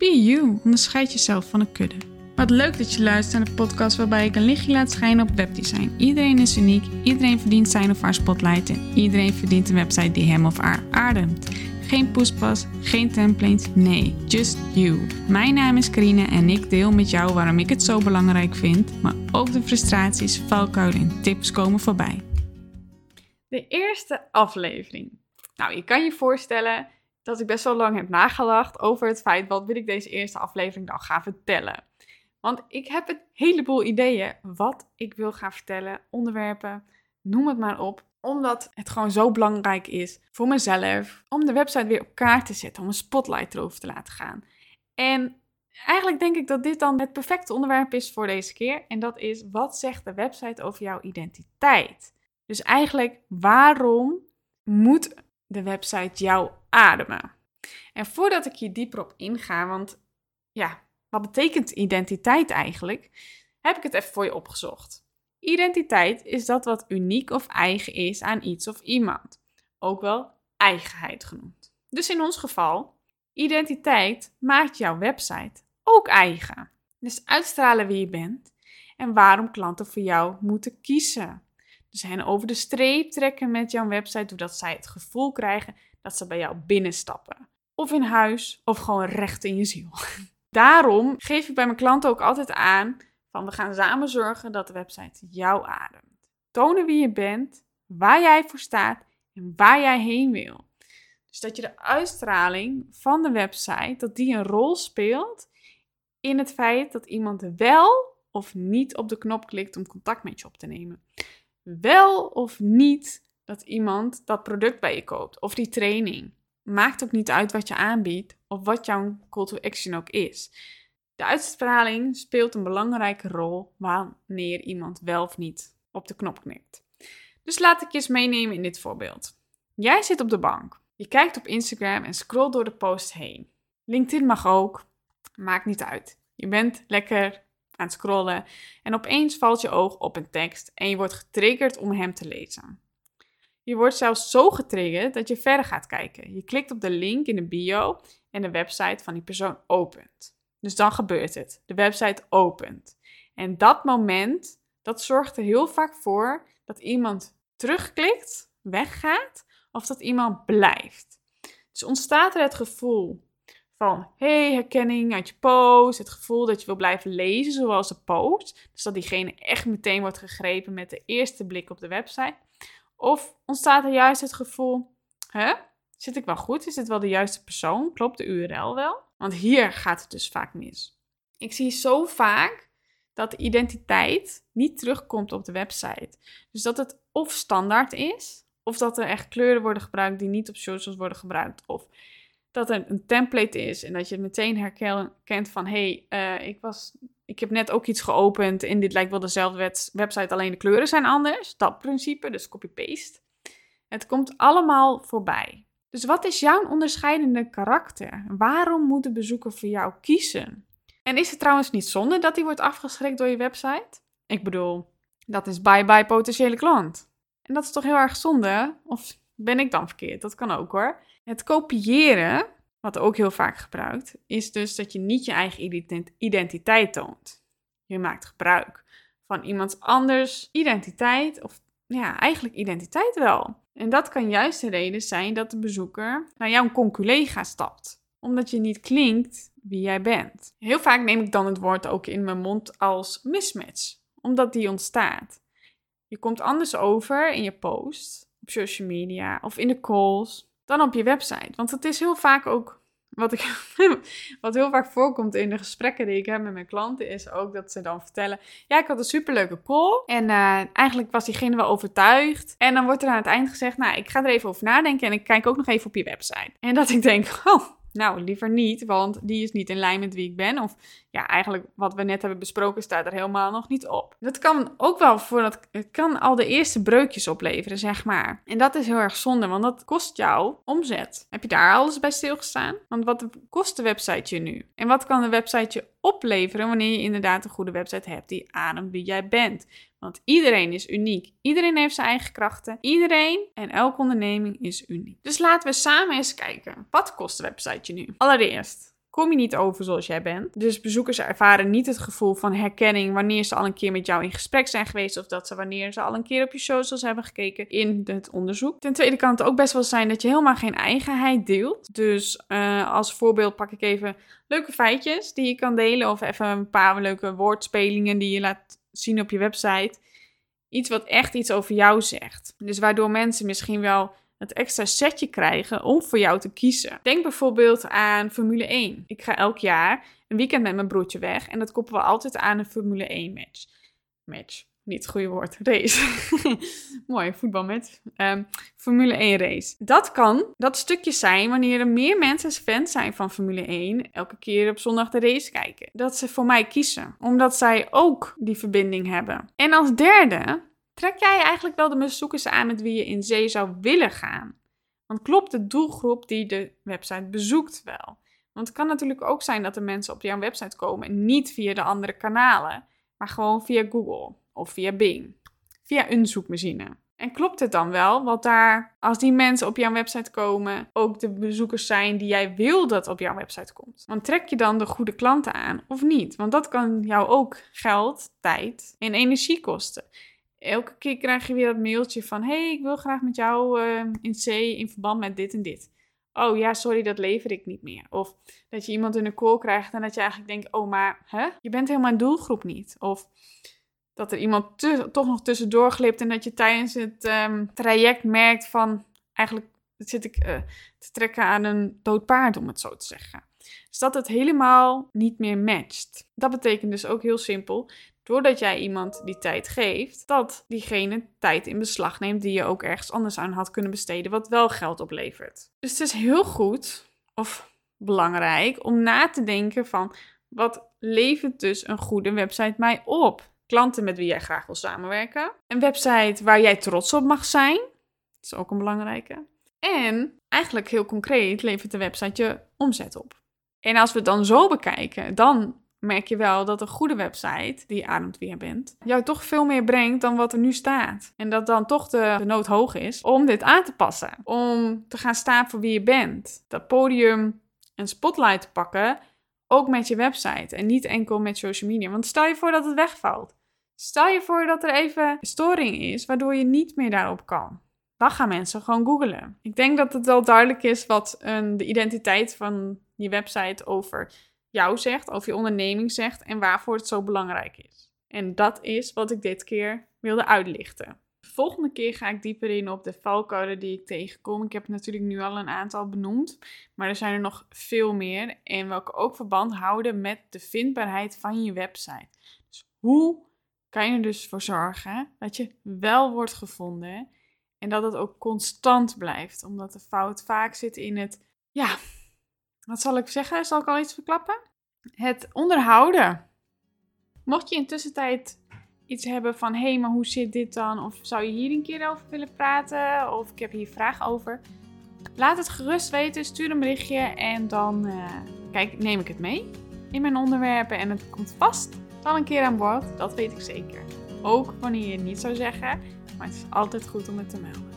Be you, onderscheid jezelf van een kudde. Wat leuk dat je luistert naar de podcast waarbij ik een lichtje laat schijnen op webdesign. Iedereen is uniek, iedereen verdient zijn of haar spotlight en iedereen verdient een website die hem of haar ademt. Geen poespas, geen templates, nee, just you. Mijn naam is Karine en ik deel met jou waarom ik het zo belangrijk vind, maar ook de frustraties, valkuilen en tips komen voorbij. De eerste aflevering. Nou, je kan je voorstellen dat ik best wel lang heb nagedacht over het feit wat wil ik deze eerste aflevering dan gaan vertellen. Want ik heb een heleboel ideeën wat ik wil gaan vertellen, onderwerpen, noem het maar op. Omdat het gewoon zo belangrijk is voor mezelf om de website weer op kaart te zetten, om een spotlight erover te laten gaan. En eigenlijk denk ik dat dit dan het perfecte onderwerp is voor deze keer. En dat is, wat zegt de website over jouw identiteit? Dus eigenlijk, waarom moet de website jou ademen? En voordat ik hier dieper op inga, want ja, wat betekent identiteit eigenlijk? Heb ik het even voor je opgezocht. Identiteit is dat wat uniek of eigen is aan iets of iemand. Ook wel eigenheid genoemd. Dus in ons geval, identiteit maakt jouw website ook eigen. Dus uitstralen wie je bent en waarom klanten voor jou moeten kiezen. Dus hen over de streep trekken met jouw website, doordat zij het gevoel krijgen dat ze bij jou binnenstappen. Of in huis, of gewoon recht in je ziel. Daarom geef ik bij mijn klanten ook altijd aan van we gaan samen zorgen dat de website jou ademt. Tonen wie je bent, waar jij voor staat en waar jij heen wil. Dus dat je de uitstraling van de website, dat die een rol speelt in het feit dat iemand wel of niet op de knop klikt om contact met je op te nemen. Wel of niet dat iemand dat product bij je koopt of die training. Maakt ook niet uit wat je aanbiedt of wat jouw call to action ook is. De uitstraling speelt een belangrijke rol wanneer iemand wel of niet op de knop knikt. Dus laat ik je eens meenemen in dit voorbeeld. Jij zit op de bank. Je kijkt op Instagram en scrolt door de posts heen. LinkedIn mag ook. Maakt niet uit. Je bent lekker aan scrollen en opeens valt je oog op een tekst en je wordt getriggerd om hem te lezen. Je wordt zelfs zo getriggerd dat je verder gaat kijken. Je klikt op de link in de bio en de website van die persoon opent. Dus dan gebeurt het. De website opent. En dat moment, dat zorgt er heel vaak voor dat iemand terugklikt, weggaat of dat iemand blijft. Dus ontstaat er het gevoel van hey, herkenning uit je post, het gevoel dat je wil blijven lezen zoals de post. Dus dat diegene echt meteen wordt gegrepen met de eerste blik op de website. Of ontstaat er juist het gevoel, hè, zit ik wel goed? Is dit wel de juiste persoon? Klopt de URL wel? Want hier gaat het dus vaak mis. Ik zie zo vaak dat de identiteit niet terugkomt op de website. Dus dat het of standaard is, of dat er echt kleuren worden gebruikt die niet op socials worden gebruikt, of dat er een template is en dat je meteen herkent van hé, hey, uh, ik, was, ik heb net ook iets geopend en dit lijkt wel dezelfde website, alleen de kleuren zijn anders. Dat principe, dus copy-paste. Het komt allemaal voorbij. Dus wat is jouw onderscheidende karakter? Waarom moet de bezoeker voor jou kiezen? En is het trouwens niet zonde dat hij wordt afgeschrikt door je website? Ik bedoel, dat is bye-bye potentiële klant. En dat is toch heel erg zonde? Of ben ik dan verkeerd? Dat kan ook hoor. Het kopiëren, wat ook heel vaak gebruikt, is dus dat je niet je eigen identiteit toont. Je maakt gebruik van iemand anders identiteit, of ja, eigenlijk identiteit wel. En dat kan juist de reden zijn dat de bezoeker naar jouw conculega stapt, omdat je niet klinkt wie jij bent. Heel vaak neem ik dan het woord ook in mijn mond als mismatch, omdat die ontstaat. Je komt anders over in je post, op social media of in de calls dan op je website. Want het is heel vaak ook wat, ik, wat heel vaak voorkomt in de gesprekken die ik heb met mijn klanten, is ook dat ze dan vertellen: Ja, ik had een superleuke call. En uh, eigenlijk was diegene wel overtuigd. En dan wordt er aan het eind gezegd: Nou, ik ga er even over nadenken en ik kijk ook nog even op je website. En dat ik denk: Oh, nou, liever niet, want die is niet in lijn met wie ik ben. Of ja, eigenlijk wat we net hebben besproken staat er helemaal nog niet op. Dat kan ook wel voor dat, het kan al de eerste breukjes opleveren, zeg maar. En dat is heel erg zonde, want dat kost jou omzet. Heb je daar alles bij stilgestaan? Want wat kost de website je nu? En wat kan de website je opleveren wanneer je inderdaad een goede website hebt die ademt wie jij bent? Want iedereen is uniek. Iedereen heeft zijn eigen krachten. Iedereen en elke onderneming is uniek. Dus laten we samen eens kijken. Wat kost de website je nu? Allereerst, kom je niet over zoals jij bent. Dus bezoekers ervaren niet het gevoel van herkenning wanneer ze al een keer met jou in gesprek zijn geweest. Of dat ze wanneer ze al een keer op je socials hebben gekeken in het onderzoek. Ten tweede kan het ook best wel zijn dat je helemaal geen eigenheid deelt. Dus uh, als voorbeeld pak ik even leuke feitjes die je kan delen. Of even een paar leuke woordspelingen die je laat zien op je website. Iets wat echt iets over jou zegt. Dus waardoor mensen misschien wel het extra setje krijgen om voor jou te kiezen. Denk bijvoorbeeld aan Formule 1. Ik ga elk jaar een weekend met mijn broertje weg en dat koppelen we altijd aan een Formule 1 match. Match. Niet het goede woord. Race. Mooi, voetbalmatch. Um, Formule 1 race. Dat kan dat stukje zijn wanneer er meer mensen fan zijn van Formule 1. Elke keer op zondag de race kijken. Dat ze voor mij kiezen. Omdat zij ook die verbinding hebben. En als derde Trek jij eigenlijk wel de bezoekers aan met wie je in zee zou willen gaan? Want klopt de doelgroep die de website bezoekt wel? Want het kan natuurlijk ook zijn dat de mensen op jouw website komen niet via de andere kanalen, maar gewoon via Google of via Bing, via een zoekmachine. En klopt het dan wel, wat daar, als die mensen op jouw website komen, ook de bezoekers zijn die jij wil dat op jouw website komt? Want trek je dan de goede klanten aan of niet? Want dat kan jou ook geld, tijd en energie kosten elke keer krijg je weer dat mailtje van: hey, ik wil graag met jou uh, in C in verband met dit en dit. Oh ja, sorry, dat lever ik niet meer. Of dat je iemand in een call krijgt en dat je eigenlijk denkt: oh, maar hè? je bent helemaal een doelgroep niet. Of dat er iemand toch nog tussendoor glipt en dat je tijdens het um, traject merkt van: eigenlijk zit ik uh, te trekken aan een dood paard, om het zo te zeggen. Dus dat het helemaal niet meer matcht. Dat betekent dus ook heel simpel doordat jij iemand die tijd geeft, dat diegene tijd in beslag neemt die je ook ergens anders aan had kunnen besteden, wat wel geld oplevert. Dus het is heel goed of belangrijk om na te denken van wat levert dus een goede website mij op? Klanten met wie jij graag wil samenwerken. Een website waar jij trots op mag zijn. Dat is ook een belangrijke. En eigenlijk heel concreet levert de website je omzet op. En als we het dan zo bekijken, dan merk je wel dat een goede website, die ademt je bent, jou toch veel meer brengt dan wat er nu staat. En dat dan toch de, nood hoog is om dit aan te passen. Om te gaan staan voor wie je bent. Dat podium en spotlight te pakken, ook met je website en niet enkel met social media. Want stel je voor dat het wegvalt. Stel je voor dat er even storing is, waardoor je niet meer daarop kan. Dan gaan mensen gewoon googlen. Ik denk dat het wel duidelijk is wat een, de identiteit van je website over jou zegt, over je onderneming zegt en waarvoor het zo belangrijk is. En dat is wat ik dit keer wilde uitlichten. De volgende keer ga ik dieper in op de valkuilen die ik tegenkom. Ik heb natuurlijk nu al een aantal benoemd, maar er zijn er nog veel meer en welke ook verband houden met de vindbaarheid van je website. Dus hoe kan je er dus voor zorgen dat je wel wordt gevonden en dat het ook constant blijft, omdat de fout vaak zit in het ja, wat zal ik zeggen? Zal ik al iets verklappen? Het onderhouden. Mocht je in tussentijd iets hebben van: hé, hey, maar hoe zit dit dan? Of zou je hier een keer over willen praten? Of ik heb hier vragen over. Laat het gerust weten, stuur een berichtje en dan uh, kijk, neem ik het mee in mijn onderwerpen. En het komt vast wel een keer aan boord, dat weet ik zeker. Ook wanneer je het niet zou zeggen, maar het is altijd goed om het te melden.